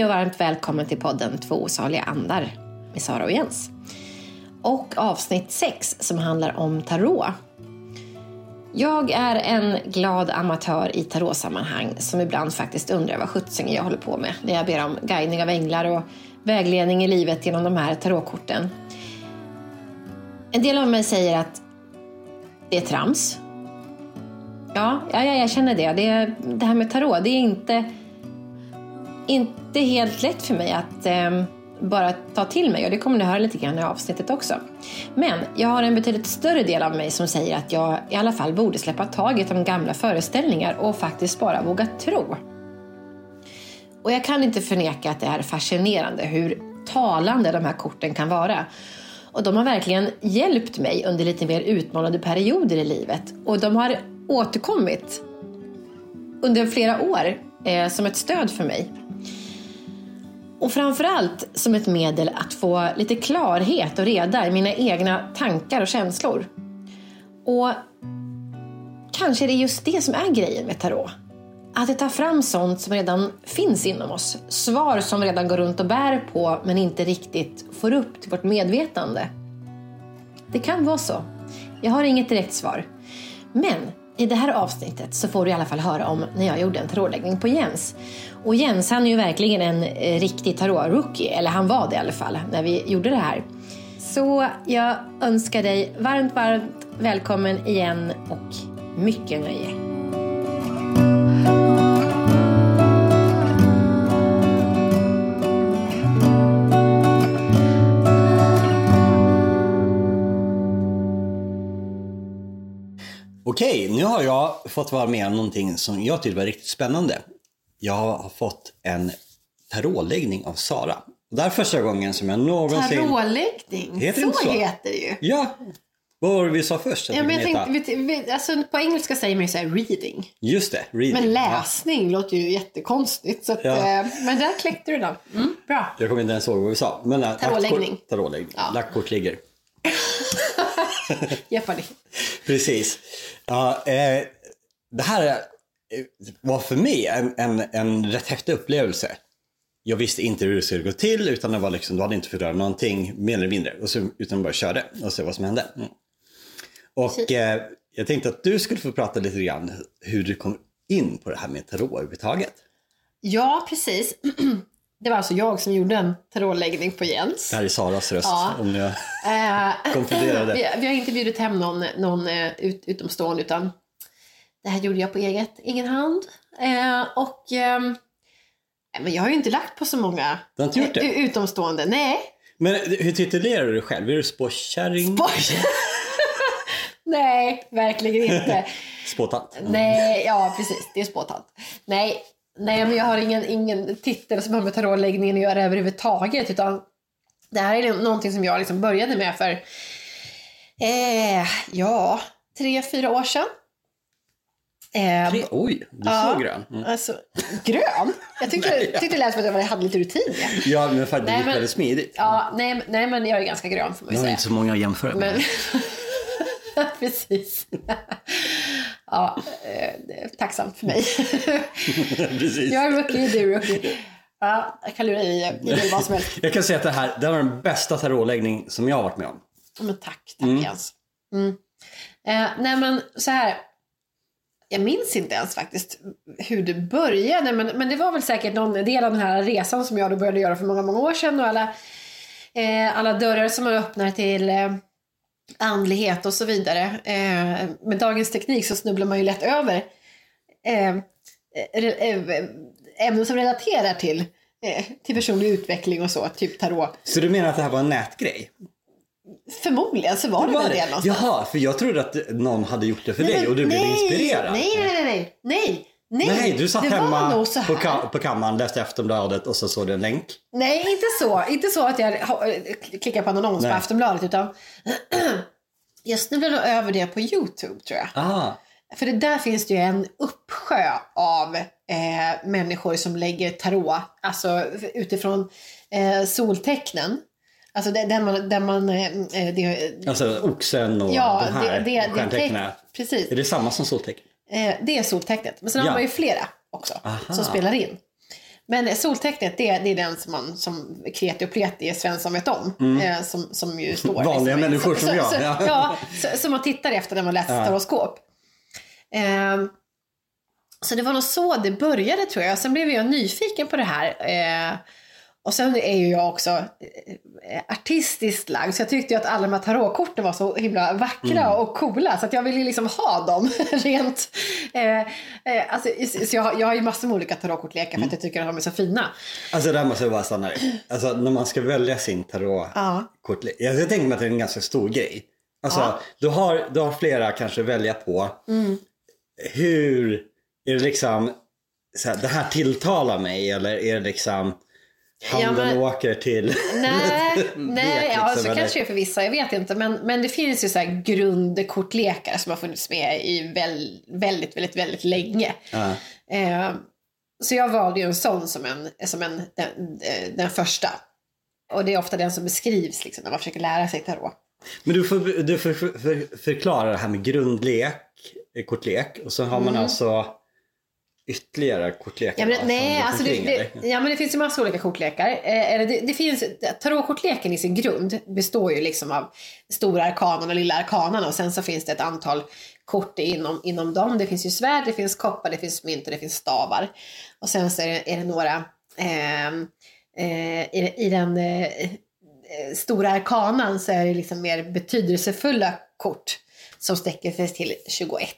Hej och varmt välkommen till podden Två osaliga andar med Sara och Jens. Och avsnitt 6 som handlar om tarot. Jag är en glad amatör i tarotsammanhang som ibland faktiskt undrar vad sjuttsingen jag håller på med när jag ber om guidning av änglar och vägledning i livet genom de här tarotkorten. En del av mig säger att det är trams. Ja, ja, ja jag känner det. det. Det här med tarot, det är inte, inte helt lätt för mig att eh, bara ta till mig och det kommer ni höra lite grann i avsnittet också. Men jag har en betydligt större del av mig som säger att jag i alla fall borde släppa taget om gamla föreställningar och faktiskt bara våga tro. Och jag kan inte förneka att det är fascinerande hur talande de här korten kan vara. Och de har verkligen hjälpt mig under lite mer utmanande perioder i livet. Och de har återkommit under flera år eh, som ett stöd för mig. Och framförallt som ett medel att få lite klarhet och reda i mina egna tankar och känslor. Och kanske är det just det som är grejen med tarot. Att det tar fram sånt som redan finns inom oss. Svar som redan går runt och bär på men inte riktigt får upp till vårt medvetande. Det kan vara så. Jag har inget direkt svar. Men i det här avsnittet så får du i alla fall höra om när jag gjorde en tarotläggning på Jens. Och Jens han är ju verkligen en eh, riktig tarot-rookie, eller han var det i alla fall när vi gjorde det här. Så jag önskar dig varmt, varmt välkommen igen och mycket nöje. Okej, nu har jag fått vara med om någonting som jag tyckte var riktigt spännande. Jag har fått en tarotläggning av Sara. Det här är första gången som jag någonsin... Tarotläggning, Heter så, så? heter det ju. Ja! Vad var det vi sa först? att Ja, men jag tänkte, heta? vet, vet, alltså, på engelska säger man ju så här reading. Just det, reading. Men läsning låter ju jättekonstigt. Så att, Ja. eh, men där kläckte du den. Mm, bra. Ja, jag kommer inte ens ihåg vad vi sa. Men, äh, Tarotläggning. Tarotläggning. Ja. Lagt kort ligger. Jeopardy. Precis. Ja, eh, det här eh, var för mig en, en, en rätt häftig upplevelse. Jag visste inte hur det skulle gå till utan det var liksom, du hade inte göra någonting mer eller mindre. Och så, utan bara körde och se vad som hände. Mm. Och eh, jag tänkte att du skulle få prata lite grann hur du kom in på det här med tarot överhuvudtaget. Ja, precis. Det var alltså jag som gjorde en tarotläggning på Jens. Det här är Saras röst. Ja. Om jag... Eh, Konfunderade. vi, vi har inte bjudit hem någon, någon eh, ut, utomstående utan det här gjorde jag på eget, egen hand. Eh, och nej, men jag har ju inte lagt på så många Du har inte gjort det? eh, utomstående. Nej. Men hur titulerar du dig själv? Är du spåkärring? Nej, verkligen inte. Spåtant? Nej, ja precis. Det är spåtant. Nej, nej men jag har ingen, ingen titel som har med tarotläggningen att göra överhuvudtaget. Utan det här är någonting som jag liksom började med för, eh, ja, tre, fyra år sedan. Eh, Tre- Oj, du är ja, så grön. Mm. Alltså, grön? Jag tyckte, tyckte det lät som att jag hade lite rutin. Ja, Ja, men för att det Nej, gick väldigt smidigt. ja nej, nej, men jag är ganska grön får man Jag ju har säga. inte så många att jämföra med. Men... Precis. ja, eh, tacksamt för mig. Precis. jag är rookie, du är rookie. Ja, jag kan lura i, i vad som helst. Jag kan säga att det här det var den bästa tarotläggning som jag har varit med om. Men tack, tack Jens. Mm. Eh, nej men så här. Jag minns inte ens faktiskt hur det började men, men det var väl säkert någon del av den här resan som jag då började göra för många, många år sedan och alla, eh, alla dörrar som man öppnar till eh, andlighet och så vidare. Eh, med dagens teknik så snubblar man ju lätt över eh, eh, ämnen som relaterar till, eh, till personlig utveckling och så, typ tarot. Så du menar att det här var en nätgrej? Förmodligen så var det väl det någonstans. Jaha, för jag trodde att någon hade gjort det för Nej, dig och du blev nej, inspirerad. Nej, nej, nej, nej, nej, nej. Nej, du satt hemma på, ka- på kammaren, läste Aftonbladet och så såg du en länk. Nej, inte så. Inte så att jag klickar på en annons Nej. på Aftonbladet utan jag snubblade över det på Youtube tror jag. Aha. För det där finns det ju en uppsjö av eh, människor som lägger tarot, alltså utifrån eh, soltecknen. Alltså där man, där man eh, eh, det, Alltså oxen och ja, de här det, det, det, precis. Är det samma som soltecken? Eh, det är soltecknet. Men sen Ja. har man ju flera också Aha. som spelar in. Men soltecknet, det, det är den som man som kreti och pleti Svensson vet om. Eh, som, som ju står... Mm. Vanliga liksom, människor som jag, Så, ja. ja, så, som man tittar efter när man läser Ja. horoskop. Eh, så det var nog så det började tror jag. Sen blev jag nyfiken på det här. Eh, och sen är ju jag också eh, artistiskt lagd. Så jag tyckte ju att alla de här tarotkorten var så himla vackra Mm. och coola. Så att jag ville ju liksom ha dem rent. Eh, eh, alltså, så jag, har- jag har ju massor med olika tarotkortlekar Mm. för att jag tycker att de är så fina. Alltså där måste jag bara stanna. Alltså när man ska välja sin tarotkortlek. Ja. Jag tänker mig att det är en ganska stor grej. Alltså Ja. du, har, du har flera kanske att välja på. Mm. Hur, är det liksom, så här, det här tilltalar mig eller är det liksom handen men- åker till Nej, nej liksom, ja, så eller? kanske det är för vissa, jag vet inte. Men, men det finns ju så här grundkortlekar som har funnits med i väl, väldigt, väldigt, väldigt länge. Ja. Eh, så jag valde ju en sån som, en, som en, den, eh, den första. Och det är ofta den som beskrivs liksom, när man försöker lära sig tarot. Men du får, du får för, för, förklara det här med grundlek, eh, kortlek och så har man alltså ytterligare kortlekar. Ja, men, som nej, alltså det, det, ja, men det finns ju massa olika kortlekar. Eh, eller det, det finns, tarotkortleken i sin grund består ju liksom av stora arkanan och lilla arkanan och sen så finns det ett antal kort inom, inom dem. Det finns ju svärd, det finns koppar, det finns mynt och det finns stavar. Och sen så är det, är det några ehm, eh, i, i den eh, eh, stora arkanan så är det liksom mer betydelsefulla kort som sträcker sig till 21.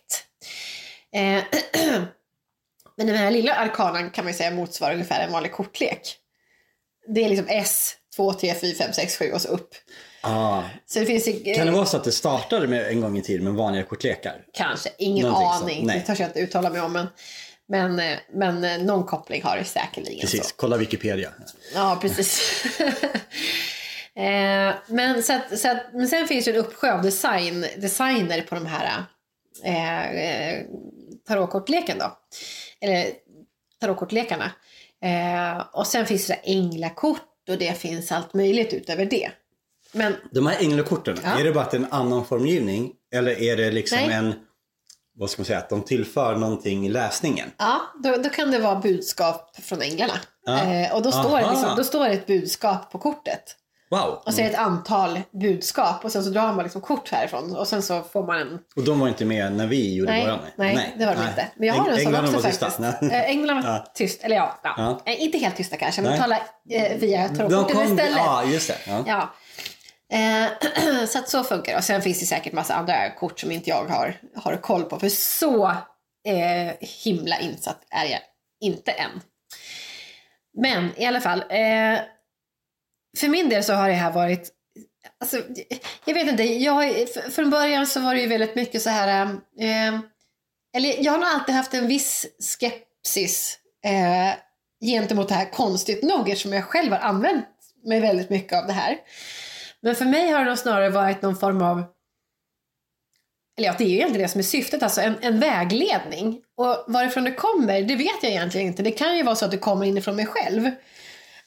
Men den här lilla arkanan kan man ju säga motsvarar ungefär en vanlig kortlek. Det är liksom S, 2, 3, 4, 5, 6, 7 och så upp. Ah. Så det finns ju, Kan det vara så att det startade med en gång i tiden med vanliga kortlekar? kanske, ingen Någonting sånt, aning. nej. Det törs jag inte uttala mig om. Men, men, eh, men eh, någon koppling har det säkerligen. Precis, Så. kolla Wikipedia. Ja, precis. eh, men, så att, så att, men sen finns ju en uppsjö av design, designer på de här eh, eh, tarotkortleken då. Eller tarotkortlekarna. Eh, och sen finns det änglakort och det finns allt möjligt utöver det. Men De här änglakorten, Ja. är det bara att det är en annan formgivning? Eller är det liksom Nej. en, vad ska man säga, att de tillför någonting i läsningen? Ja, då, då kan det vara budskap från änglarna. Ja. Eh, och då står, det liksom, då står det ett budskap på kortet. Wow! Och så är det ett antal budskap och sen så drar man liksom kort härifrån och sen så får man en... Och de var inte med när vi gjorde Nej, våran? nej, det var de Nej. inte. Men jag har en sån också var tysta. faktiskt. Nej. Eh, Änglarna var Ja. tyst, eller ja, ja. Ja. Eh, inte helt tysta kanske, men Nej. tala eh, via kom, istället. ja, just det. Ja. Eh, så att så funkar det. Och sen finns det säkert massa andra kort som inte jag har, har koll på. För så eh, himla insatt är jag inte än. Men i alla fall. För min del så har det här varit Alltså, jag vet inte, jag, från början så var det ju väldigt mycket så här, eh, eller jag har nog alltid haft en viss skepsis eh, gentemot det här konstigt nog eftersom jag själv har använt mig väldigt mycket av det här. Men för mig har det nog snarare varit någon form av eller ja, det är ju egentligen det som är syftet, alltså en, en vägledning. Och varifrån det kommer, det vet jag egentligen inte. Det kan ju vara så att det kommer inifrån mig själv.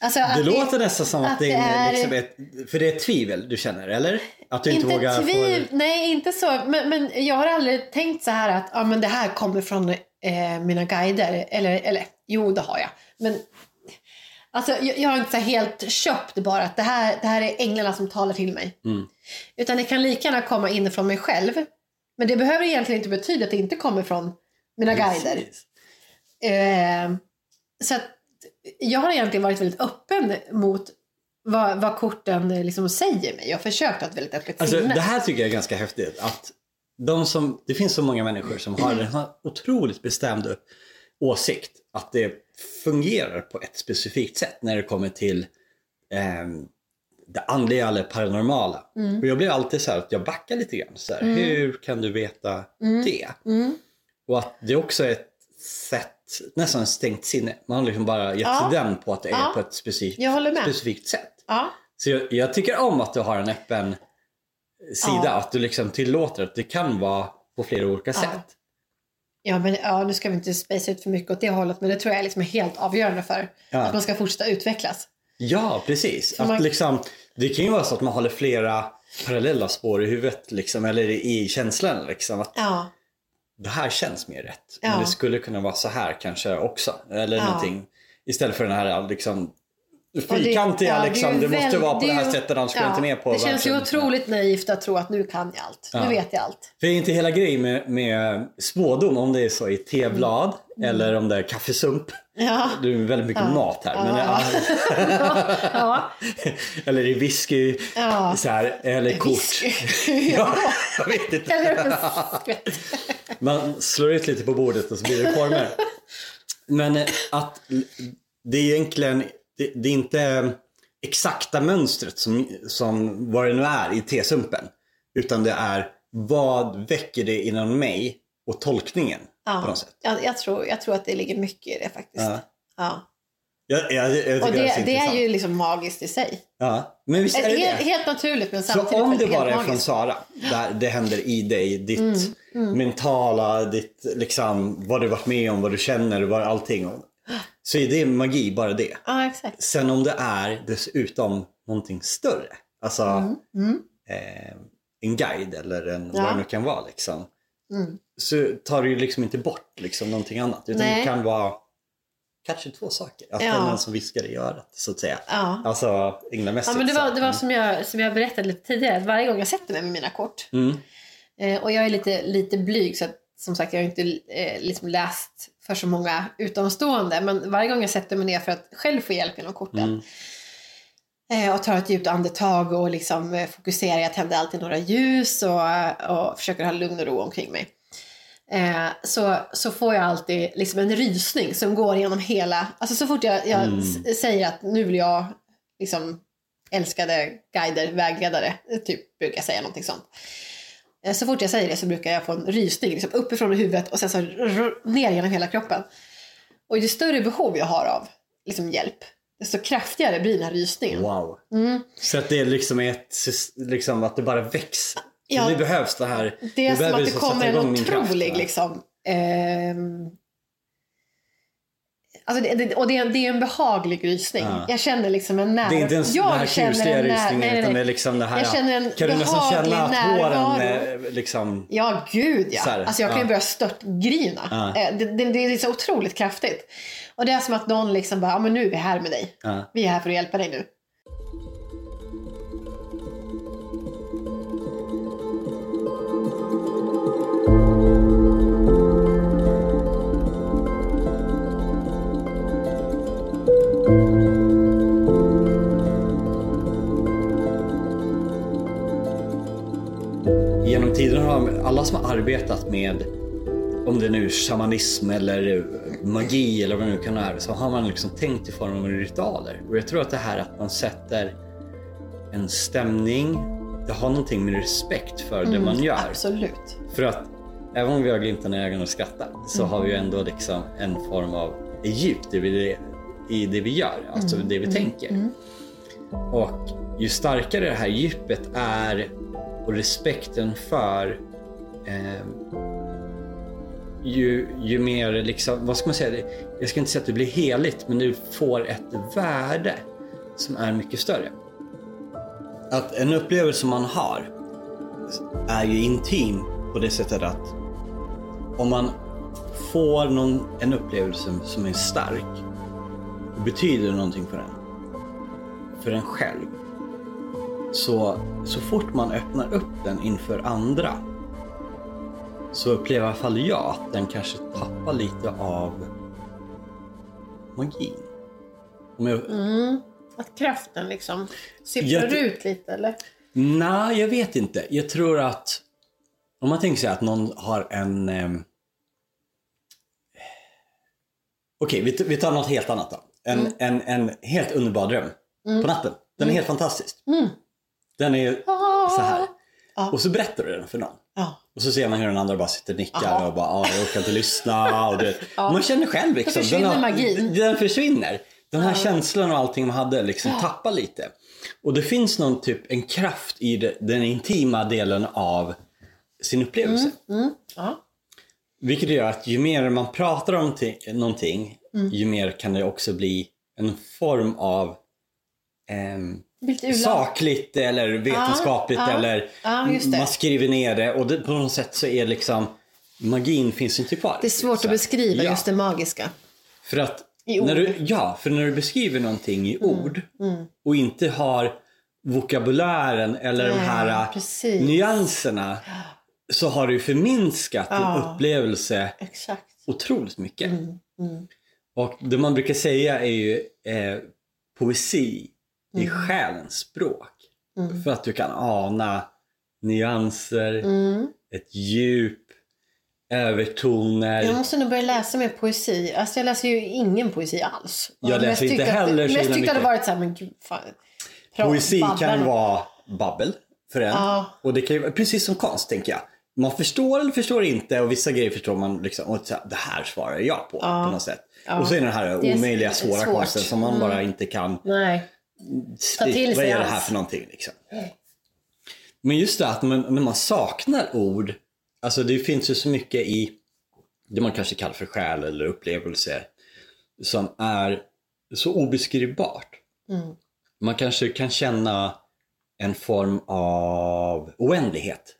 Alltså Det låter nästan som att, att det det är, liksom ett, för det är ett tvivel du känner, eller? Att du inte, inte vågar tviv... få... Nej, inte så. Men, men jag har aldrig tänkt så här att ja, men det här kommer från eh, mina guider. Eller, eller jo, det har jag. Men alltså, jag, jag har inte så helt köpt bara att det här, det här är änglarna som talar till mig. Mm. Utan det kan lika gärna komma inifrån mig själv. Men det behöver egentligen inte betyda att det inte kommer från mina guider. Precis. Eh, så att jag har egentligen varit väldigt öppen mot vad, vad korten eh, liksom säger mig. Jag har försökt ha ett väldigt öppet Alltså, det här tycker jag är ganska häftigt. Att de som, det finns så många människor som har en otroligt bestämd åsikt. Att det fungerar på ett specifikt sätt när det kommer till ehm, det andliga eller paranormala. Mm. Och jag blir alltid så här att jag backar lite grann. Så här, Hur kan du veta det? Mm. Och att det också är ett sätt, nästan ett stängt sinne. Man har liksom bara gett Ja. den på att det är Ja. på ett specifikt, specifikt sätt. Ja. Så jag, jag tycker om att du har en öppen sida. Att du liksom tillåter att det kan vara på flera olika sätt. Ja, men ja, nu ska vi inte spacea ut för mycket åt det hållet, men det tror jag liksom är helt avgörande för att man ska fortsätta utvecklas. Ja, precis. Att man- liksom, det kan ju vara så att man håller flera parallella spår i huvudet liksom, eller i känslan. Liksom, att Ja, det här känns mer rätt. Ja. Men det skulle kunna vara så här kanske också. Eller Ja. någonting. Istället för den här liksom det- fyrkantiga ja, det liksom. Det, måste väl- vara på det det är här ju- sättet annars går jag ja, inte med på Det känns ju otroligt naivt att tro att nu kan jag allt. Nu vet jag allt. För är inte hela grejen med, med spådom, om det är så i teblad eller om det är kaffesump. Mm. Ja. Det är väldigt mycket mat här. Men, Ja. ja. ja. eller i whisky. Ja. Så här, eller kort. Whisky. ja, jag vet inte. Eller skvätt. Man slår ut lite på bordet och så blir det former. Men eh, att det är egentligen, det, det är inte exakta mönstret som, som vad det nu är i T-sumpen. Utan det är vad väcker det inom mig och tolkningen på Ja. något sätt. Jag, jag, tror, jag tror att det ligger mycket i det faktiskt. Ja. Ja. Jag, jag, jag Och det, är så det, det är ju liksom magiskt i sig. Ja. Men visst är det Helt, det? helt naturligt men Så samtidigt om det bara är från. Sara, där det händer i dig, ditt Mm, mentala, ditt liksom, vad du varit med om, vad du känner, vad allting. Så är det magi, bara det. Ja, exakt. Sen om det är dessutom någonting större, alltså Mm. eh, en guide eller en, Ja. vad det nu kan vara liksom. Mm. Så tar det ju liksom inte bort liksom någonting annat. Utan Nej. det kan vara kanske två saker. Att Ja. det är någon som viskar i örat så att säga. Ja. Alltså änglamässigt. Ja, men det var, det var som, jag, som jag berättade lite tidigare, att varje gång jag sätter mig med mina kort Mm. eh, och jag är lite, lite blyg så att som sagt jag har inte eh, liksom läst för så många utomstående men varje gång jag sätter mig ner för att själv få hjälp genom korten Mm. eh, och tar ett djupt andetag och liksom eh, fokuserar, jag tänder alltid några ljus och, och försöker ha lugn och ro omkring mig. Eh, så, så får jag alltid liksom en rysning som går genom hela, alltså så fort jag, jag Mm. säger att nu vill jag liksom älskade guider, vägledare, typ brukar jag säga någonting sånt. Eh, Så fort jag säger det så brukar jag få en rysning liksom uppifrån i huvudet och sen så ner genom hela kroppen. Och ju större behov jag har av liksom hjälp, desto kraftigare blir den här rysningen. Wow. Mm. Så att det är liksom ett, sys- liksom att det bara väcks. Ja. det behövs det här. Det är som att det kommer en otrolig liksom, ehm, Alltså det, det, och det är, det är en behaglig rysning. Ja. Jag känner liksom en när... Det är inte ens jag den här när- rysningen utan det är liksom det här. Jag känner en kan du nästan känna att håren närvaro. eh, liksom. Ja, gud ja. Här, alltså jag kan ju ja. börja störtgrina. Ja. Eh, Det, det, det är så otroligt kraftigt. Och det är som att någon liksom bara, ja men nu är vi här med dig. Ja. Vi är här för att hjälpa dig nu. Genom tiden har alla som har arbetat med om det nu är shamanism eller magi eller vad det nu kan vara så har man liksom tänkt i form av ritualer. Och jag tror att det här att man sätter en stämning, det har någonting med respekt för det man gör. Absolut. För att även om vi har glimten i ögonen och skrattar så har vi ju ändå liksom en form av djup i det, i det vi gör, alltså det vi tänker. Och ju starkare det här djupet är och respekten för eh, ju, ju mer liksom, vad ska man säga, jag ska inte säga att det blir heligt men du får ett värde som är mycket större. Att en upplevelse man har är ju intim på det sättet att om man får någon, en upplevelse som är stark betyder någonting för en, för en själv. Så, så fort man öppnar upp den inför andra så upplever i alla fall jag att den kanske tappar lite av magin. Jag, Mm. Att kraften liksom sipprar Jag- ut lite eller? Nej, jag vet inte. Jag tror att om man tänker sig att någon har en... ehm, Okej, vi, vi tar något helt annat då. En, Mm. en, en helt underbar dröm på natten. Den är helt fantastisk. Mm. Den är så här. Ja. Och så berättar du den för någon. Ja. Och så ser man hur den andra bara sitter och nickar Jaha. och bara ah, jag orkar inte lyssna. Och det, Ja. Man känner själv liksom. Då försvinner den, magin. den försvinner. Den här känslan och allting man hade liksom tappar lite. Och det finns någon typ en kraft i det, den intima delen av sin upplevelse. Mm. Ja. Vilket gör att ju mer man pratar om ti- någonting, Mm. ju mer kan det också bli en form av ehm, Sakligt eller vetenskapligt ja. eller det. man skriver ner det och det, på något sätt så är liksom magin finns inte kvar. Det är svårt att beskriva Ja, just det magiska. För att I ord. När du, ja, för när du beskriver någonting i ord och inte har vokabulären eller de Nej, här äh, precis. nyanserna så har du förminskat din upplevelse Exakt. otroligt mycket. Mm, Och det man brukar säga är ju eh, poesi i Mm. själens språk. För att du kan ana nyanser, Mm. ett djup, övertoner. Jag måste nog börja läsa mer poesi. Alltså jag läser ju ingen poesi alls. Jag läser inte heller så Mest himla tyckte att det varit såhär, men gud fan. Poesi babblar. kan vara babbel för en. Ja. Och det kan ju vara precis som konst tänker jag. Man förstår eller förstår inte och vissa grejer förstår man liksom. Och så här, det här svarar jag på på något sätt. Och så är det den här omöjliga svåra svårt. Mm. konsten som man bara inte kan. Nej. Ta till Vad sig är det här för någonting liksom? Men just det att man, när man saknar ord. Alltså det finns ju så mycket i det man kanske kallar för själ eller upplevelse. Som är så obeskrivbart. Mm. Man kanske kan känna en form av oändlighet.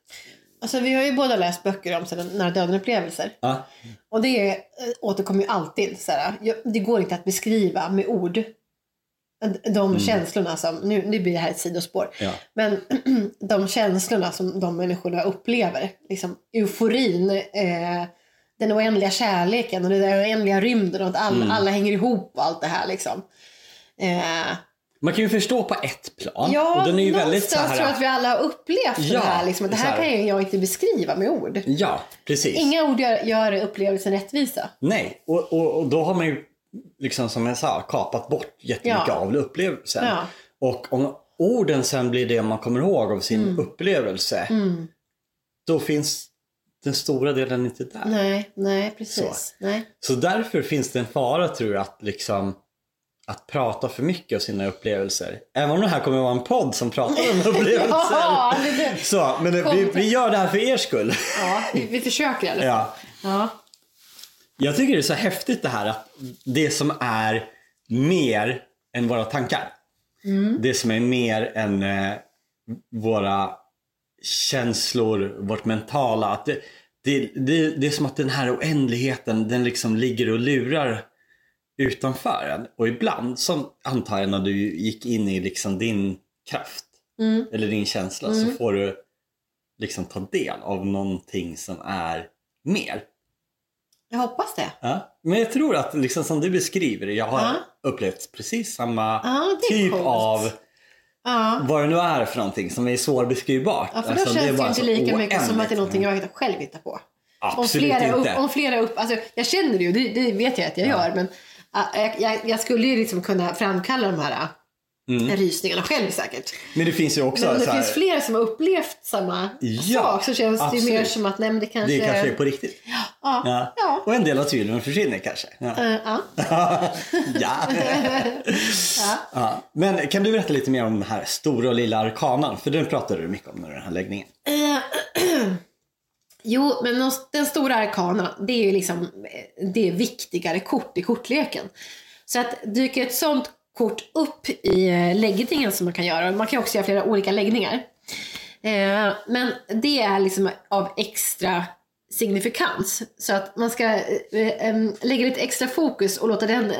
Alltså vi har ju båda läst böcker om nära döden-upplevelser. Ja, Och det är, eh, återkommer ju alltid. Jag- det går inte att beskriva med ord. De känslorna som, nu, nu blir det här ett sidospår. ja. Men de känslorna som de människorna upplever. Liksom euforin, eh, den oändliga kärleken och den där oändliga rymden och att all, alla hänger ihop och allt det här liksom. Eh, Man kan ju förstå på ett plan. ja, och den är ju väldigt så här. tror jag att vi alla har upplevt Ja, det här. Liksom, att det här här. kan ju jag inte beskriva med ord. Ja, precis. Inga ord gör, gör upplevelsen rättvisa. Nej, och, och, och då har man ju liksom som jag sa kapat bort jättemycket Ja. av upplevelsen. Ja. Och om orden sen blir det man kommer ihåg av sin Mm. upplevelse. Då finns den stora delen inte där. Nej, nej precis. Nej. Så därför finns det en fara tror jag att liksom att prata för mycket om sina upplevelser. Även om det här kommer att vara en podd som pratar om upplevelser. Ja, det, det. Så, men vi, vi gör det här för er skull. ja vi, vi försöker i alla fall. Ja. Ja. Jag tycker det är så häftigt det här att det som är mer än våra tankar. Det som är mer än eh, våra känslor, vårt mentala. Att det, det, det, det är som att den här oändligheten den liksom ligger och lurar utanför en. Och ibland, som antar jag när du gick in i liksom din kraft eller din känsla så får du liksom ta del av någonting som är mer. Jag hoppas det. Ja. Men jag tror att liksom som du beskriver det, jag har Ja. upplevt precis samma Ja, typ coolt. av Ja. vad det nu är för någonting som är svårbeskrivbart. Ja, för då Alltså, känns det, ju inte lika mycket som att det är någonting jag själv hittar på. Om Absolut flera, upp, inte. om flera upp, alltså jag känner det ju, det, det vet jag att jag gör, men äh, jag, jag, jag skulle ju liksom kunna framkalla de här äh, rysningarna själv säkert. Men det finns ju också Men det Mm. här, finns flera som har upplevt samma Ja, sak så känns det absolut. mer som att nej det kanske... det kanske är på riktigt. Ja. Ja. Ja. Och en del av tvivlen försvinner kanske. Ja. Eh, ja. ja. ja. Men kan du berätta lite mer om den här stora och lilla arkanan? För den pratade du mycket om under den här läggningen. Eh, Jo, men de- den stora arkanan, det är ju liksom eh, det är viktigare kort i kortleken. Så att dyker ett sånt kort upp i eh, läggningen som man kan göra, man kan också göra flera olika läggningar. Eh, men det är liksom av extra signifikans. Så att man ska eh, lägga lite extra fokus och låta den,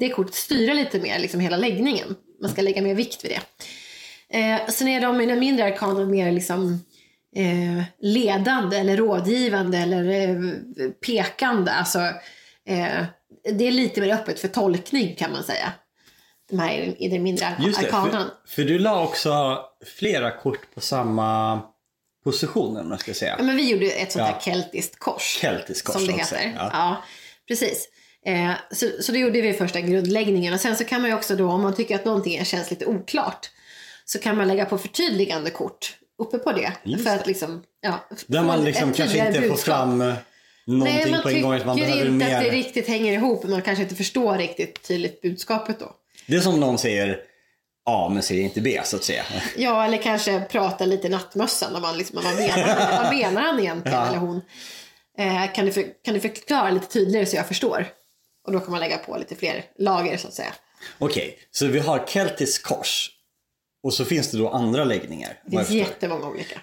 det kortet styra lite mer, liksom hela läggningen. Man ska lägga mer vikt vid det. Sen är de i den mindre arkanen mer liksom ledande eller rådgivande eller pekande. Alltså, det är lite mer öppet för tolkning kan man säga. De här i den, mindre Just det, arkanan. för, för du la också flera kort på samma position, om man ska säga. Ja, men vi gjorde ett sånt Ja. här keltiskt kors. Keltiskt kors Som det heter. ja. Ja. precis. Eh, så, så det gjorde vi första grundläggningen. Och sen så kan man ju också då, om man tycker att någonting känns lite oklart, så kan man lägga på förtydligande kort uppe på det. Just för att liksom, ja, Där man liksom kanske inte får budskap. fram eh, någonting Nej, på en gång. Man tycker inte mer. att det riktigt hänger ihop. Man kanske inte förstår riktigt tydligt budskapet då. Det är som någon säger A men säger inte B så att säga. Ja, eller kanske prata lite nattmössan. Om man liksom, vad, menar, vad menar han egentligen? Ja. Eller hon? Eh, kan, du för, kan du förklara lite tydligare så jag förstår? Och då kan man lägga på lite fler lager så att säga. Okej, så vi har keltiskt kors. Och så finns det då andra läggningar. Det finns jättemånga olika.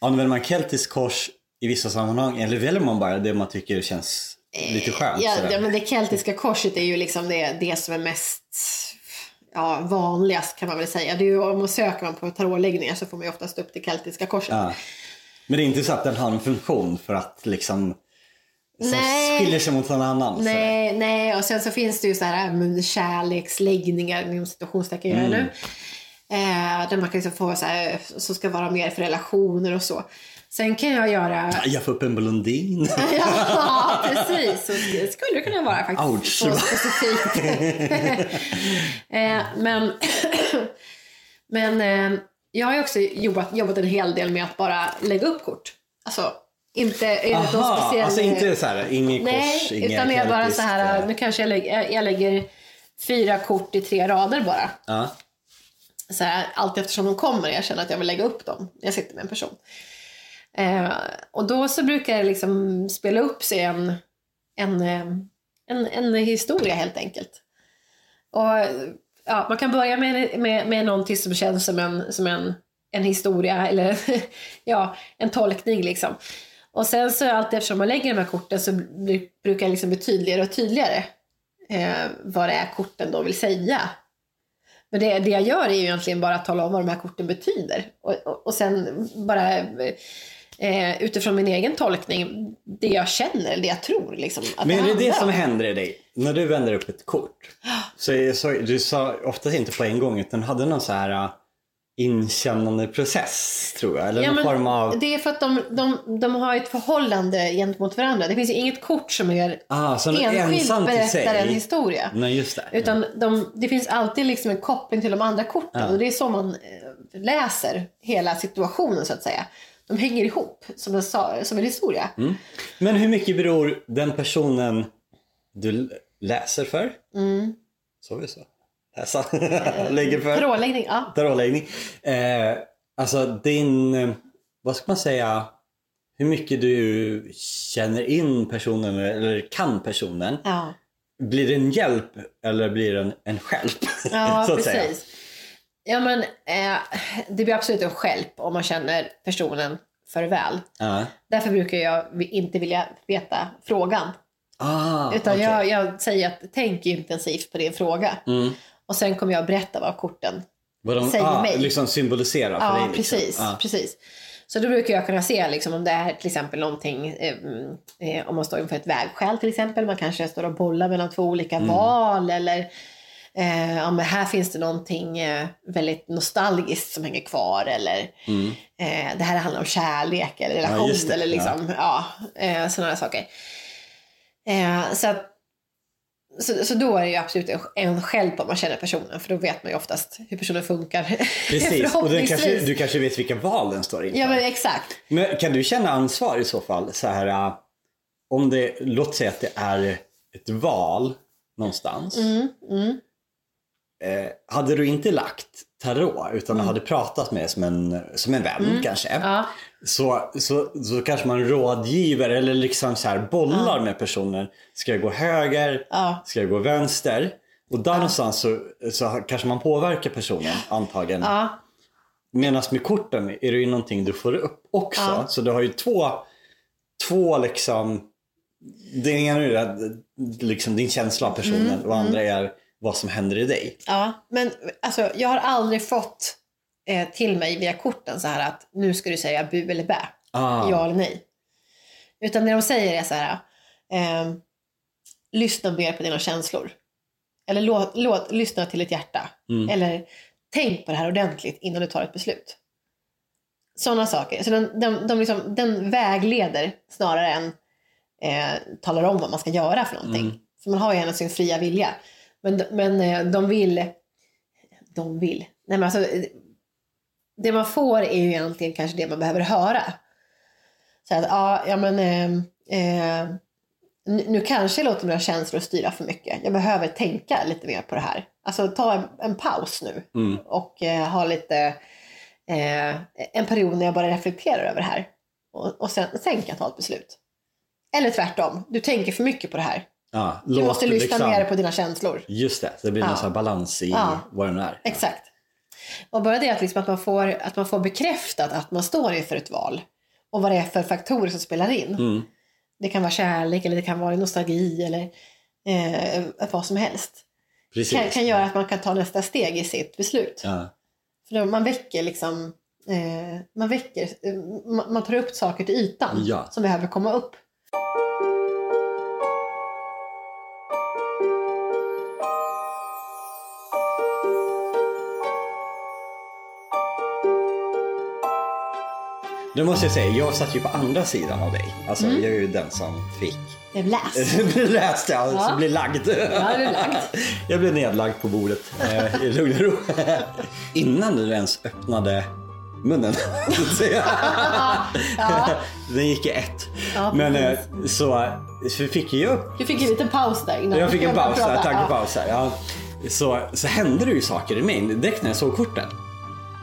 Använder man keltiskt kors i vissa sammanhang eller väljer man bara det man tycker känns lite skönt. Ja, sådär. ja, men det keltiska korset är ju liksom det, det som är mest ja, vanligast kan man väl säga. Det är ju, om man söker man på tarotläggningar så får man ju oftast upp det keltiska korset. Ja. Men det är inte så att den har en funktion för att liksom som Nej. skiljer sig mot någon annan. Nej, nej, och sen så finns det ju så här äh, kärleksläggningar inom situationstecken gör Mm. nu. Eh, där man kan liksom få så här, som ska vara mer för relationer och så. Sen kan jag göra Jag får upp en blondin. Ja, precis. Så skulle det kunna vara faktiskt. Ouch. Specifikt. eh, men men eh, jag har också jobbat, jobbat en hel del med att bara lägga upp kort. Alltså, inte enligt någon speciell... alltså inte så här, inget Nej, kors, inget utan mer bara så här, eh, nu kanske jag lägger, jag lägger fyra kort i tre rader bara. Ja. Så här, allt eftersom de kommer, jag känner att jag vill lägga upp dem. Jag sitter med en person. Eh, och då så brukar jag liksom spela upp sig en, en, eh, en, en historia helt enkelt. Och ja, man kan börja med, med, med någonting som känns som en, som en, en historia eller ja, en tolkning liksom. Och sen så allt eftersom man lägger de här korten så brukar det liksom bli tydligare och tydligare eh, vad det är korten då vill säga. Men det, det jag gör är ju egentligen bara att tala om vad de här korten betyder. Och, och, och sen bara eh, eh, utifrån min egen tolkning, det jag känner, det jag tror. Liksom, att Men är det det som om. händer i dig? När du vänder upp ett kort. Så, så du sa oftast inte på en gång utan hade någon så här uh, inkännande process tror jag. Eller Ja, någon form av... Det är för att de, de, de har ett förhållande gentemot varandra. Det finns ju inget kort som är Ah, den enskilt berättar en historia. Nej just det. Utan de, det finns alltid liksom en koppling till de andra korten Ja. och det är så man eh, läser hela situationen så att säga. De hänger ihop som en, som en historia. Mm. Men hur mycket beror den personen du läser för? Mm. Så vi så? Läsa? Lägger för? Taroläggning, ja. Tarotläggning. Eh, alltså din, vad ska man säga, hur mycket du känner in personen eller kan personen. ja. Blir det en hjälp eller blir det en, en stjälp? Ja, så att säga. Ja, men eh, det blir absolut en stjälp om man känner personen för väl. Ja. Därför brukar jag inte vilja veta frågan. Ah, Utan okej. jag, jag säger att tänk intensivt på din fråga. Mm. Och sen kommer jag berätta vad korten Vad de säger ah, mig. liksom symboliserar för Ja, dig. Liksom. precis, Ah. precis. Så då brukar jag kunna se liksom, om det är till exempel någonting, eh, eh, om man står inför ett vägskäl till exempel, man kanske står och bollar mellan två olika Mm. val eller eh, ja, men här finns det någonting eh, väldigt nostalgiskt som hänger kvar eller eh, det här handlar om kärlek eller relation Mm. det, eller liksom, ja. eh, sådana saker. Eh, så, att, så, så då är det ju absolut en, hjälp om man känner personen för då vet man ju oftast hur personen funkar. Precis, och kanske, du kanske vet vilka val den står inför. Ja men exakt. Men kan du känna ansvar i så fall? Så här, äh, om det, låt säga att det är ett val någonstans. Mm, mm. Eh, hade du inte lagt tarot utan hade pratat med som en, som en vän kanske. Mm. Ja. Så, så, så kanske man rådgiver eller liksom så här bollar med personen. Ska jag gå höger? Ja. Ska jag gå vänster? Och där någonstans så, så kanske man påverkar personen antagligen. Ja, Medan med korten är det ju någonting du får upp också. Ja. Så du har ju två, två liksom, det ena är liksom din känsla av personen Mm, och andra är vad som händer i dig. ja. Men alltså, jag har aldrig fått eh, till mig via korten så här att nu ska du säga bu eller bä. Ah. Ja eller nej. Utan det de säger är så här. Eh, lyssna mer på dina känslor. Eller låt, låt, lyssna till ditt hjärta. Mm. Eller tänk på det här ordentligt innan du tar ett beslut. Sådana saker. Så den, de, de liksom, den vägleder snarare än eh, talar om vad man ska göra för någonting. Mm. För man har ju ändå sin fria vilja. Men, men eh, de vill... De vill. Nej, men alltså, det man får är ju egentligen kanske det man behöver höra. Så att, ja, ja men... Eh, eh, nu nu kanske jag låter mina känslor styra för mycket. Jag behöver tänka lite mer på det här. Alltså ta en, en paus nu Mm. och eh, ha lite eh, en period när jag bara reflekterar över det här. Och, och sen, sen kan jag ta ett beslut. Eller tvärtom, du tänker för mycket på det här. Ja, Du måste det lyssna liksom- mer på dina känslor. Just det, det blir Ja. någon balans i Ja. vad den är. Exakt. Och bara det att, liksom att, man får, att man får bekräftat att man står inför ett val och vad det är för faktorer som spelar in. Mm. Det kan vara kärlek eller det kan vara nostalgi eller eh, vad som helst. Precis. Kan, kan göra att man kan ta nästa steg i sitt beslut. Ja. För man väcker liksom, eh, man väcker, eh, man, man tar upp saker till ytan Ja. som behöver komma upp. Nu måste jag säga, jag satt ju på andra sidan av dig. Alltså jag är ju den som fick Det är läs. bli läst, ja, Ja. så bli lagd. Ja, är lagd. Jag blev nedlagd på bordet eh, i lugn och ro. Innan du ens öppnade munnen. Ja, Den gick i ett. Ja, Men eh, så, så fick jag upp du fick en liten paus där innan. Jag fick en paus där, tankepaus här. Ja. Så, så hände det ju saker i min direkt när jag såg korten.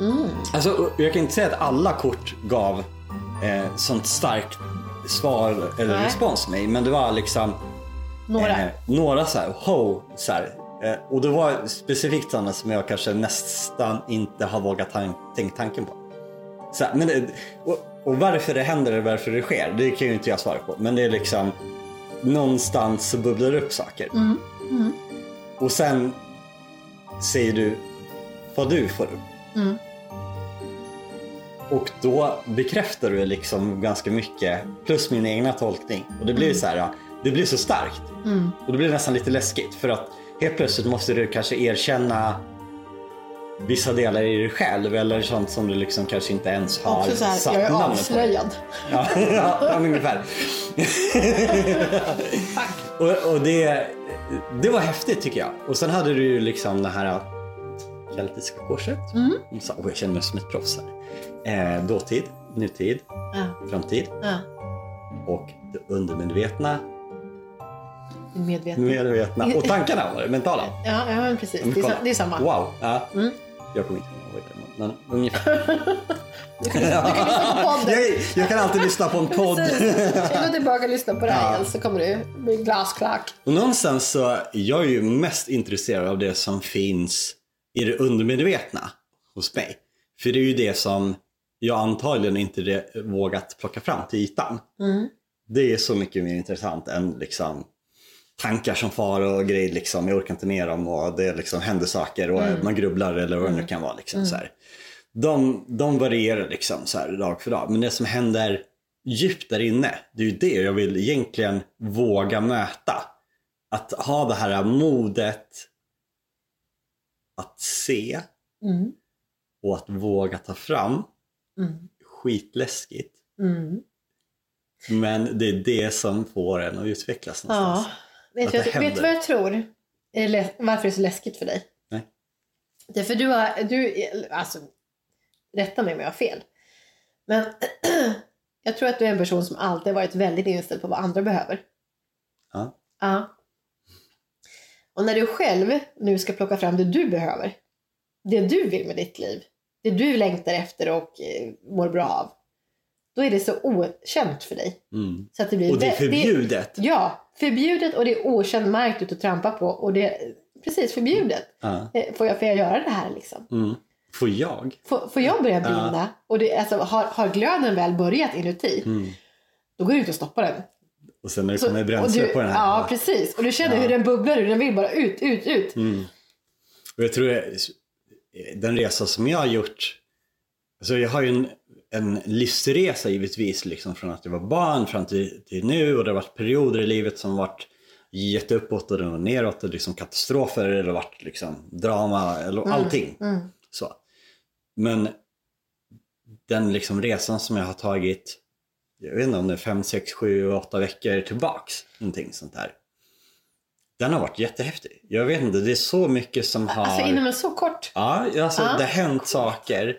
Mm. Alltså, jag kan inte säga att alla kort gav eh, sånt starkt svar eller Nej. respons till mig. Men det var liksom Några. eh, några så här, ho, så här. Eh, och det var specifikt sådana som jag kanske nästan inte har vågat tan- tänka tanken på. Så här, men det, och, och varför det händer och varför det sker, det kan ju inte jag svara på. Men det är liksom någonstans så bubblar det upp saker. Och sen säger du vad du får upp. Mm. Och då bekräftar du liksom ganska mycket plus min egna tolkning. Och det blir så här, det blir så starkt. Mm. Och det blir nästan lite läskigt för att helt plötsligt måste du kanske erkänna vissa delar i dig själv eller sånt som du liksom kanske inte ens har Också så här, satt jag är avslöjad. Ja, ja, ja, ungefär. och, och det, det var häftigt tycker jag. Och sen hade du ju liksom det här keltiska korset. Mm. Och så, jag känner mig som ett proffs här. Eh, dåtid, nutid, Ja, framtid ja. och det undermedvetna, Medveten. medvetna och tankarna mentala. Ja, ja men precis. Det är, det är samma. Wow. Ja. Mm. Jag kommer inte ihåg det, men ungefär. Du kan, lyssna- du kan lyssna på podden. jag, jag kan alltid lyssna på en podd. Gå tillbaka och lyssna på det här Ja. så kommer du bli glasklack. Och någonstans så är jag ju mest intresserad av det som finns i det undermedvetna hos mig. För det är ju det som jag antagligen inte vågat plocka fram till ytan. Mm. Det är så mycket mer intressant än liksom tankar som far och grejer liksom. Jag orkar inte med dem och det liksom händer saker och man grubblar eller vad det nu kan vara. Liksom, så här. De, de varierar liksom så här dag för dag. Men det som händer djupt där inne, det är ju det jag vill egentligen våga möta. Att ha det här modet att se Mm. Och att våga ta fram. Mm. Skitläskigt. Mm. Men det är det som får en att utvecklas Ja. någonstans. Vet Att du, det vet du vad jag tror? Varför det är så läskigt för dig? Nej. Det är för du har, du, alltså, rätta mig om jag har fel. Men jag tror att du är en person som alltid har varit väldigt inställd på vad andra behöver. Ja. Ja. Och när du själv nu ska plocka fram det du behöver, det du vill med ditt liv, det du längtar efter och eh, mår bra av, då är det så okänt för dig. Mm. Så att det blir Och det är förbjudet. Ja, förbjudet och det är okänd mark ut att trampa på. Och det är precis förbjudet. Eh, Får jag, får jag göra det här liksom? Mm. Får jag? Får, får jag börja brinna? Och det, alltså, har, har glöden väl börjat inuti, Mm. då går det inte att stoppa den. Och sen när det Så- kommer bränsle du, på den här. Ja, precis. Och du känner Ja. hur den bubblar ur. Den vill bara ut, ut, ut. Mm. Och jag tror att den resa som jag har gjort, alltså jag har ju en, en livsresa givetvis liksom från att jag var barn fram till, till nu och det har varit perioder i livet som varit jätteuppåt och neråt och liksom katastrofer eller har varit liksom drama eller allting. Mm. Så. Men den liksom resan som jag har tagit, jag vet inte om det är 5, 6, 7, 8 veckor tillbaks. Någonting sånt där. Den har varit jättehäftig. Jag vet inte, det är så mycket som har... Alltså inom en så kort... Ja, alltså Ja. det har hänt saker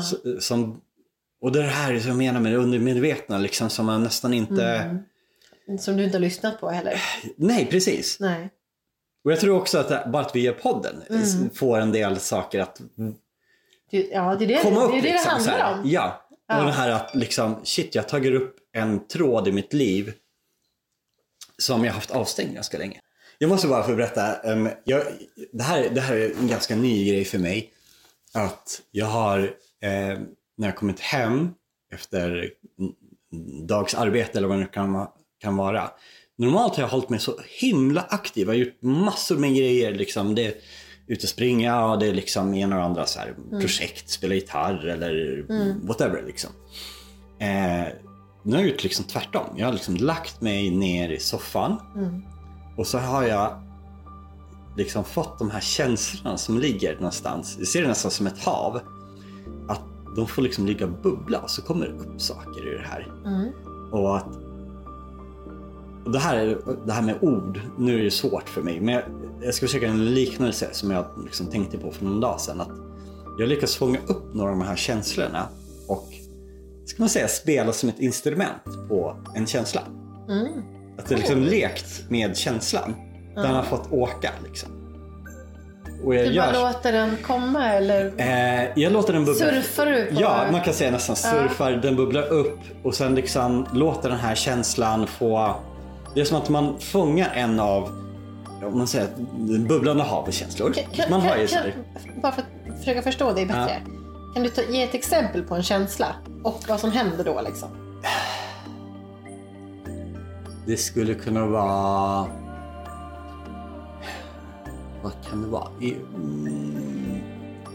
s- som... Och det är det här som jag menar med det undermedvetna liksom som man nästan inte... Mm. Som du inte har lyssnat på heller. Nej, precis. Nej. Och jag tror också att det, bara att vi gör podden Mm. får en del saker att ja, det är det komma upp det, är det, liksom. det handlar om. Ja. Ja. Och det här att liksom, shit jag har tagit upp en tråd i mitt liv som jag haft avstängd ganska länge. Jag måste bara få berätta, um, jag, det, här, det här är en ganska ny grej för mig. Att jag har, eh, när jag kommit hem efter dags arbete eller vad det kan, kan vara. Normalt har jag hållit mig så himla aktiv. Jag har gjort massor med grejer. Liksom. Det är ute och springa och det är liksom ena och andra så här, projekt, spela gitarr eller whatever. Liksom. Eh, nu har jag gjort liksom tvärtom. Jag har liksom lagt mig ner i soffan och så har jag liksom fått de här känslorna som ligger någonstans. Jag ser det nästan som ett hav. Att de får liksom ligga och bubbla och så kommer det upp saker i det här. Och att och det, här, är- det här med ord, nu är det svårt för mig, men jag, jag ska försöka en liknelse som jag liksom tänkte på för någon dag sedan. Att jag lyckas fånga upp några av de här känslorna och ska man säga spela som ett instrument på en känsla. Att det liksom lekt med känslan. Den har fått åka liksom. Och jag Du gör... bara låter den komma eller Eh, jag låter den bubbla. surfar du på Ja, man kan säga nästan surfar. Den bubblar upp och sen liksom låter den här känslan få... Det är som att man fångar en av, om man säger, den bubblande havets känslor. Kan- Man har ju kan- Bara för att försöka förstå dig bättre. Kan du ta, ge ett exempel på en känsla och vad som händer då liksom? Det skulle kunna vara... Vad kan det vara? Mm,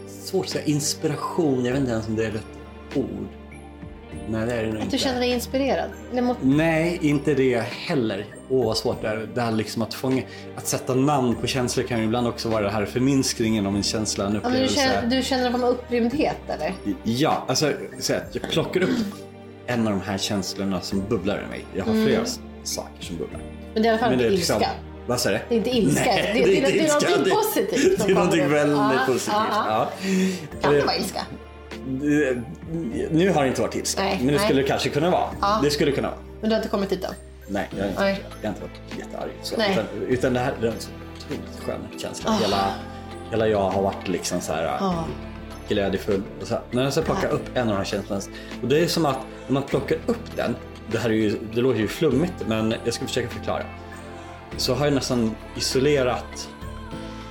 svårt att säga. Inspiration. Jag vet inte ens om det är rätt ord. Nej, det är det nog Att inte. du känner dig inspirerad? Eller mot, Nej, inte det heller. Åh, vad svårt det är. Det här liksom att fånga... Att sätta namn på känslor kan ju ibland också vara det här förminskningen av en känsla, en ja, men du, upplevelse. känner, du känner någon form av upprymdhet eller? Ja, alltså så att jag plockar upp en av de här känslorna som bubblar i mig. Jag har flera s- saker som bubblar. Men det är i alla fall det inte liksom- ilska. Vad säger du? Det är inte ilska. Nej, det, det, det, det är ilska. någonting Det- positivt Det är någonting väldigt Ja, positivt. ja, ja. Kan det vara ilska? det- Nu har det inte varit ilska, Nej, men det nej. skulle kanske kunna vara. Ja. Det skulle kunna vara. Men du har inte kommit dit än? Nej, jag har inte, Nej. jag har inte varit jättearg. Så. Utan, utan det här det är en så otroligt skön känsla. Ah. Hela, hela jag har varit liksom så här Ja. glädjefull. Så, här. när jag så plockar upp en av de här känslorna. Och det är som att när man plockar upp den. Det här är ju, det låter ju flummigt men jag ska försöka förklara. Så har jag nästan isolerat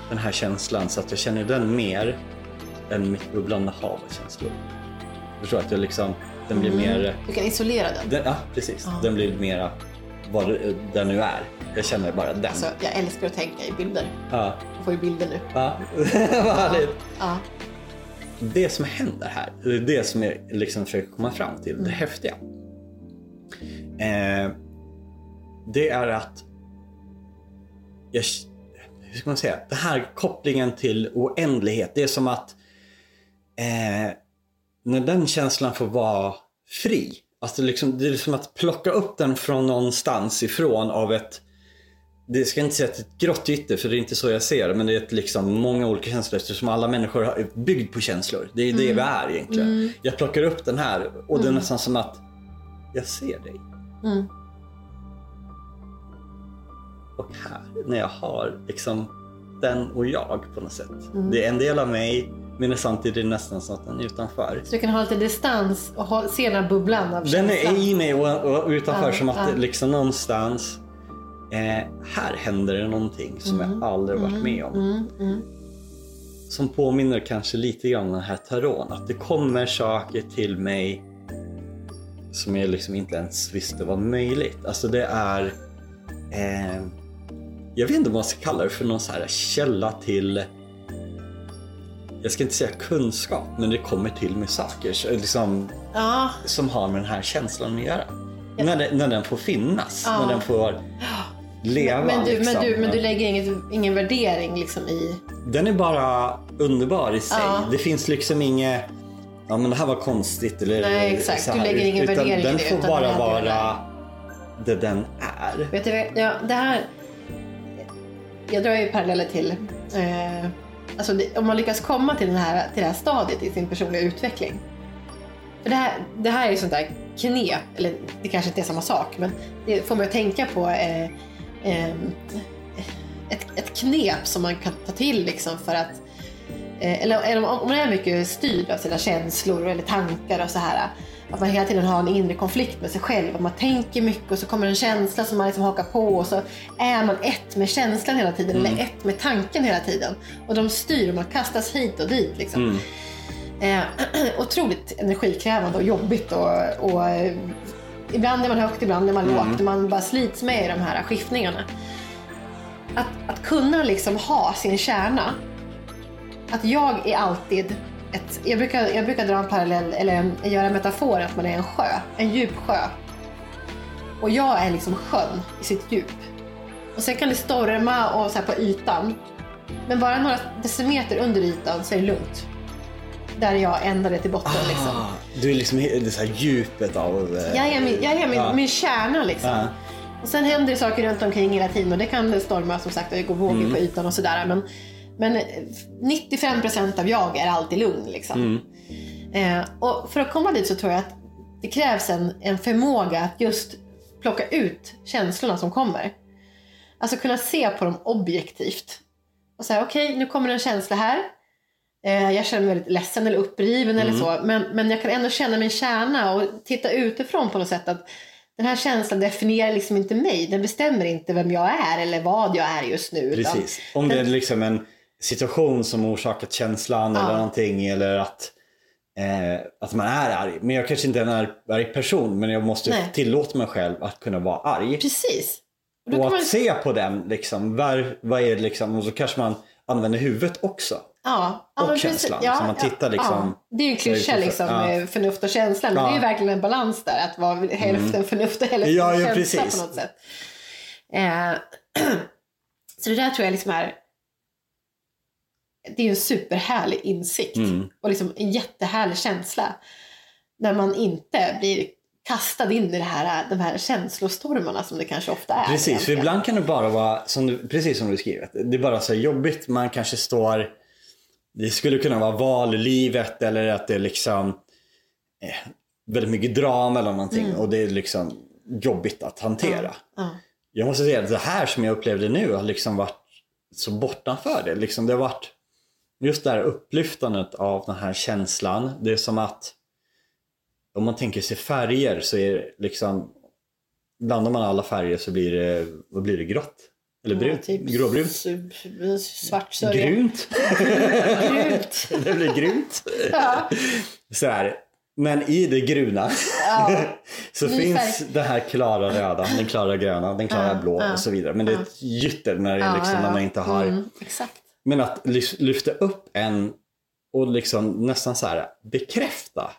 den här känslan så att jag känner den mer än mitt bubblande hav av känslor. Förstår att jag liksom, den blir mer Du kan isolera den. den, ja, precis. Den blir mera vad den nu är. Jag känner bara den. Alltså, jag älskar att tänka i bilder. Ja, Jag får ju bilder nu. ja. vad härligt. Ja. Det som händer här, det är det som jag liksom försöker komma fram till, det häftiga. Eh, det är att jag, hur ska man säga, den här kopplingen till oändlighet, det är som att eh, när den känslan får vara fri, alltså liksom, det är som att plocka upp den från någonstans ifrån av ett det ska inte säga att det är ett grått ytter, för det är inte så jag ser det. Men det är ett liksom många olika känslor eftersom alla människor är byggd på känslor. Det är det vi är egentligen. Jag plockar upp den här och det är nästan som att jag ser dig. Mm. Och här, när jag har liksom den och jag på något sätt. Det är en del av mig, men det är samtidigt nästan så att den är utanför. Så du kan ha lite distans och ha, se den här bubblan av Den känsla. är i mig och, och utanför Ja, som att ja. det liksom någonstans eh, här händer det någonting som jag aldrig varit med om. Mm, mm. som påminner kanske lite grann om den här taron. Att det kommer saker till mig som jag liksom inte ens visste var möjligt. Alltså det är... Eh, jag vet inte vad man ska kalla det för någon så här källa till... Jag ska inte säga kunskap, men det kommer till mig saker så, liksom, Ja, som har med den här känslan att göra. När, det, när den får finnas, Ja. när den får leva. men du, liksom. men du, men du lägger inget, ingen värdering liksom i... Den är bara underbar i sig. Ja. Det finns liksom inget, ja men det här var konstigt eller Nej, exakt. så Du lägger ingen utan värdering i Den det, får utan bara den är det vara det den är. Vet du, ja, det här... Jag drar ju paralleller till... Eh, alltså det, om man lyckas komma till, den här, till det här stadiet i sin personliga utveckling. För det, här, det här är ju sånt där knep, eller det kanske inte är samma sak, men det får mig att tänka på eh, eh, ett, ett knep som man kan ta till liksom för att eller, eller om man är mycket styrd av sina känslor eller tankar och så här. Att man hela tiden har en inre konflikt med sig själv. Att man tänker mycket och så kommer en känsla som man liksom hakar på och så är man ett med känslan hela tiden eller ett med tanken hela tiden. Och de styr och man kastas hit och dit. Liksom. Eh, otroligt energikrävande och jobbigt och, och eh, ibland är man högt, ibland är man lågt. Och man bara slits med i de här skiftningarna. Att, att kunna liksom ha sin kärna. Att jag är alltid ett, jag, brukar, jag brukar dra en parallell, eller en, göra en metafor att man är en sjö. En djup sjö. Och jag är liksom sjön i sitt djup. Och sen kan det storma och så på ytan. Men bara några decimeter under ytan så är det lugnt. Där jag ändade till botten liksom. Ah, du är liksom det så djupet av... eh, Jag är min, jag är min, Ja. min kärna liksom. Ja. Och sen händer det saker runt omkring hela tiden och det kan storma som sagt och det går vågor Mm. på ytan och sådär. Men, men 95% av jag är alltid lugn liksom. Mm. Eh, och för att komma dit så tror jag att det krävs en, en förmåga att just plocka ut känslorna som kommer. Alltså kunna se på dem objektivt. Och säga okej, nu kommer en känsla här. Eh, jag känner mig väldigt ledsen eller uppriven eller så. Men, men jag kan ändå känna min kärna och titta utifrån på något sätt. att Den här känslan definierar liksom inte mig. Den bestämmer inte vem jag är eller vad jag är just nu. Precis. Om det är liksom en situation som orsakat känslan eller någonting eller att, eh, att man är arg. Men jag kanske inte är en arg, arg person men jag måste Nej. tillåta mig själv att kunna vara arg. Precis. Och Och att man, se på den, liksom, var, vad är det liksom, och så kanske man använder huvudet också. ja, ja, och men känslan, precis. så man tittar liksom- Ja. Det är ju en klyscha liksom, ja. förnuft och känsla. Men Ja. det är ju verkligen en balans där. Att vara hälften förnuft och hälften Ja, ja, känsla precis. på något sätt. Eh, så det där tror jag liksom är det är en superhärlig insikt Mm. och liksom en jättehärlig känsla. När man inte blir kastad in i det här, de här känslostormarna som det kanske ofta är. Precis, för egentligen. ibland kan det bara vara, som du, precis som du skrivit, det är bara så jobbigt. Man kanske står, det skulle kunna vara val i livet eller att det är liksom eh, väldigt mycket drama eller någonting och det är liksom jobbigt att hantera. Ja. Jag måste säga att det här som jag upplevde nu har liksom varit så bortanför det. Liksom det har varit just det här upplyftandet av den här känslan. Det är som att om man tänker sig färger så är det liksom blandar man alla färger så blir det, vad blir det, grått? Eller brunt? typ Gråbrunt? Svart sörja. Grunt? Grunt. det blir grunt. Ja. Så här. Men i det gruna Ja. så Ny finns färg. det här klara röda, den klara gröna, den klara Ja, blå ja, och så vidare. Men det är ett gytter när, det Ja, liksom, ja, när ja. man inte har Mm, exakt. Men att lyf- lyfta upp en och liksom nästan så här bekräfta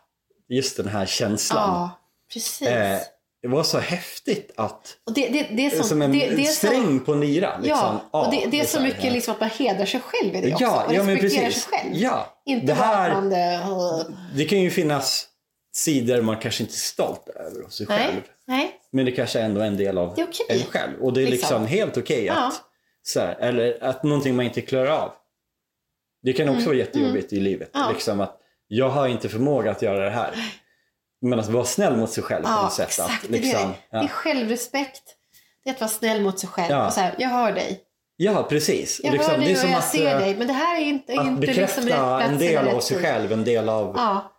just den här känslan. Ja, precis. Eh, det var så häftigt att, och det, det, det är som, som en det, det sträng som, på en lyra. Liksom. Ja, och det, det är så mycket liksom att man hedrar sig själv i det också. Ja, och ja men precis. sig själv. Ja, Inte det här, att man... eh, det kan ju finnas sidor man kanske inte är stolt över hos sig själv. nej, nej. Men det kanske ändå är en del av Det okej. en själv. Och det är liksom, Liksom. helt okej att, Ja. Så här, eller att någonting man inte klarar av. Det kan också vara jättejobbigt i livet. Mm. Ja. Liksom att jag har inte förmåga att göra det här. Men att vara snäll mot sig själv på Ja, något sätt. exakt. Att, det, är liksom, det. det är ja. självrespekt. Det är att vara snäll mot sig själv. Ja. Och så här, jag hör dig. ja, precis. Jag liksom, hör dig det är och som jag att, ser eh, dig. Men det här är inte, att inte bekräfta liksom rätt plats en del av rätt sig själv, en del av Ja,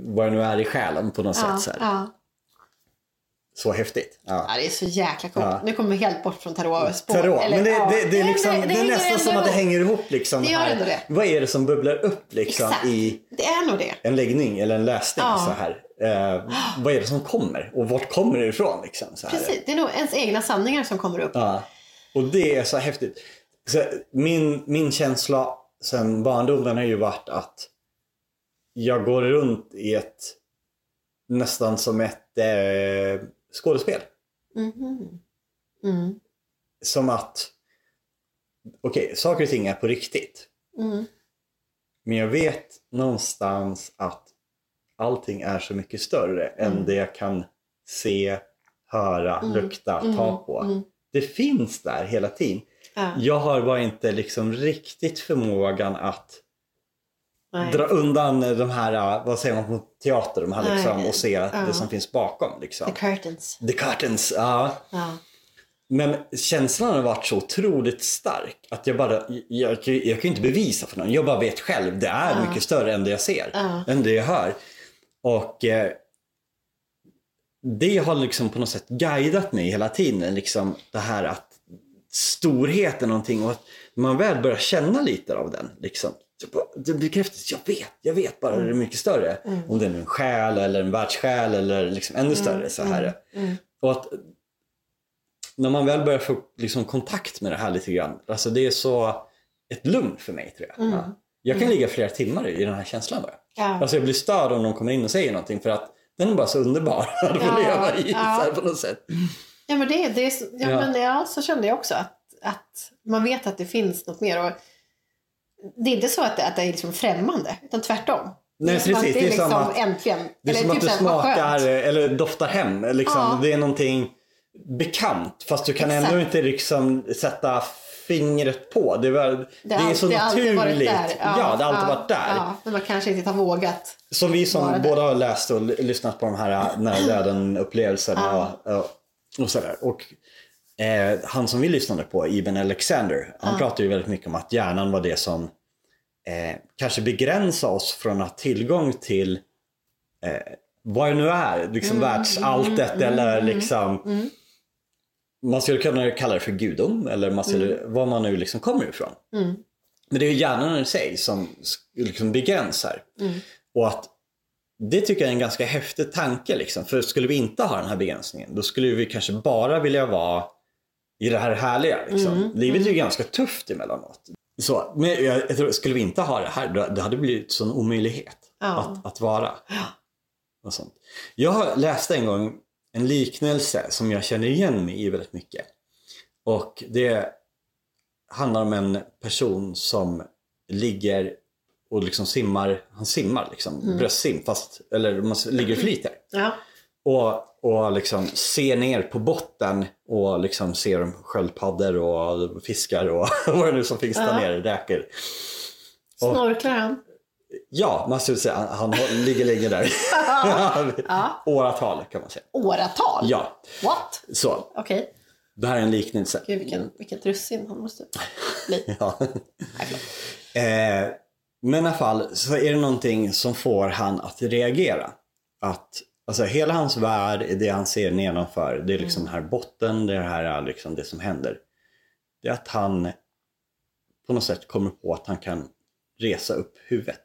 vad det nu är i själen på något ja, sätt. Så, här. Så häftigt. Ja. ja, det är så jäkla coolt. Ja. Nu kommer vi helt bort från tarotspår. Tarot, Eller, men det, ja. det, det, är liksom, det, är nästan som att det hänger ihop. Liksom, Det gör här. ändå det. Vad är det som bubblar upp liksom, Exakt. i Det är nog det. en läggning eller en läsning? Så här. Eh, vad är det som kommer och vart kommer det ifrån? Liksom, så här. Precis. Det är nog ens egna sanningar som kommer upp. Ja. Och det är så häftigt. Så min, min känsla sen barndomen har ju varit att jag går runt i ett nästan som ett eh, skådespel. Mhm. Mm. Som att okej, saker och ting är på riktigt. Mm. Men jag vet någonstans att allting är så mycket större än det jag kan se, höra, lukta, ta på. Mm. Det finns där hela tiden. Ja. Jag har bara inte liksom riktigt förmågan att Nej. dra undan de här, vad säger man på teater, de här liksom, och se Ja. det som finns bakom. Liksom. The curtains. The curtains, ja. Ja. Men känslan har varit så otroligt stark att jag bara, jag, jag, jag kan ju inte bevisa för någon. Jag bara vet själv, det är mycket större än det jag ser, Ja. än det jag hör. Och eh, det har liksom på något sätt guidat mig hela tiden, liksom det här att storhet eller någonting och att man väl börjar känna lite av den. Liksom. Så bara, Det bekräftas, jag vet, jag vet bara det är mycket större. Om det är en själ eller en världssjäl eller liksom ännu större. så här. Och att när man väl börjar få liksom, kontakt med det här lite grann, alltså det är så ett lugn för mig tror jag. Ja. Jag kan ligga flera timmar i den här känslan bara. Ja. Alltså jag blir störd om någon kommer in och säger någonting för att den är bara så underbar att få Ja, leva i ja. så här, på något sätt. Ja, men det, det är, ja, Ja. Men, ja, så kände jag också. Att, att man vet att det finns något mer. Och det är inte så att det, att det är liksom främmande, utan tvärtom. Nej, det är som precis. att det är, Det är som liksom att- äntligen. Det är som att typ du smakar skönt. eller doftar hem. Liksom. Ja. Det är någonting bekant fast du kan Exakt. ändå inte liksom sätta fingret på. Det, var, det, är all- så det naturligt. där. Ja, det har alltid varit där. Ja, men man kanske inte har vågat. Som vi som båda har läst och lyssnat på de här äh, nära döden upplevelserna och, och, och sådär. Och eh, han som vi lyssnade på, Ibn Alexander, han pratar ju väldigt mycket om att hjärnan var det som eh, kanske begränsar oss från att ha tillgång till eh, vad det nu är, liksom Mm, världsalltet eller liksom man skulle kunna kalla det för gudom eller man skulle, Mm. var man nu liksom kommer ifrån. Men det är ju hjärnan i sig som liksom begränsar. Mm. Och att det tycker jag är en ganska häftig tanke. Liksom. För skulle vi inte ha den här begränsningen då skulle vi kanske bara vilja vara i det här härliga. Liksom. Mm. Livet är ju ganska tufft emellanåt. Så, men jag, tror, skulle vi inte ha det här det hade blivit sån omöjlighet Ja. att, att vara. Och sånt. Jag läste en gång en liknelse som jag känner igen mig i väldigt mycket. Och det handlar om en person som ligger och liksom simmar, han simmar liksom, bröstsim fast, eller man ligger och flyter. Ja. Och, och liksom ser ner på botten och liksom ser sköldpaddor och fiskar och vad det nu som finns där Ja. nere, räkor. Snorklar han? Ja, man skulle säga han, han ligger länge där. Ja. Åratal kan man säga. Åratal? Ja, What? så. Okej. Det här är en liknelse. Gud, vilken, vilket russin han måste bli. Ja. Eh, men i alla fall så är det någonting som får han att reagera. Att alltså, hela hans värld är det han ser nedanför. Det är liksom den här botten, det är här liksom det som händer. Det är att han på något sätt kommer på att han kan resa upp huvudet.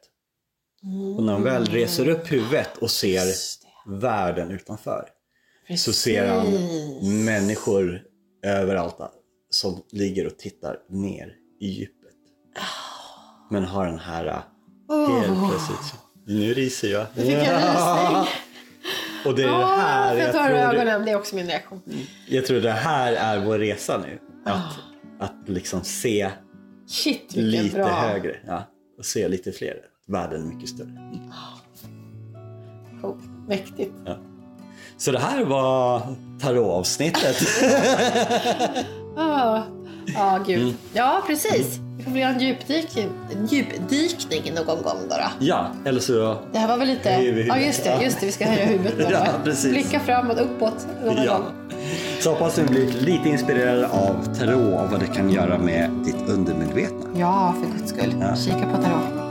Och när han väl reser upp huvudet och ser världen utanför så ser han Precis. människor överallt som ligger och tittar ner i djupet. Men har den här helt Oh. plötsligt. Nu ryser jag. Nu fick jag rysning. Och det är det här jag tror, ögonen. Det är också min reaktion. jag tror det här är vår resa nu. Att, Ah. att liksom se Shit, lite bra. högre. Ja, och se lite fler. Världen är mycket större. Oh, mäktigt. Så det här var tarotavsnittet. Ah, ah, gud. Mm. Ja, precis. Vi får väl göra en djupdykning, en djupdykning någon gång då. då. ja, eller så Det här var väl lite... Ja, just det. Just det. Vi ska höja huvudet nu. Ja, precis. Blicka framåt, uppåt någon Ja. gång. Så hoppas ni blir lite inspirerade av tarot och vad det kan göra med ditt undermedvetna. Ja, för guds skull. Ja. Kika på tarot.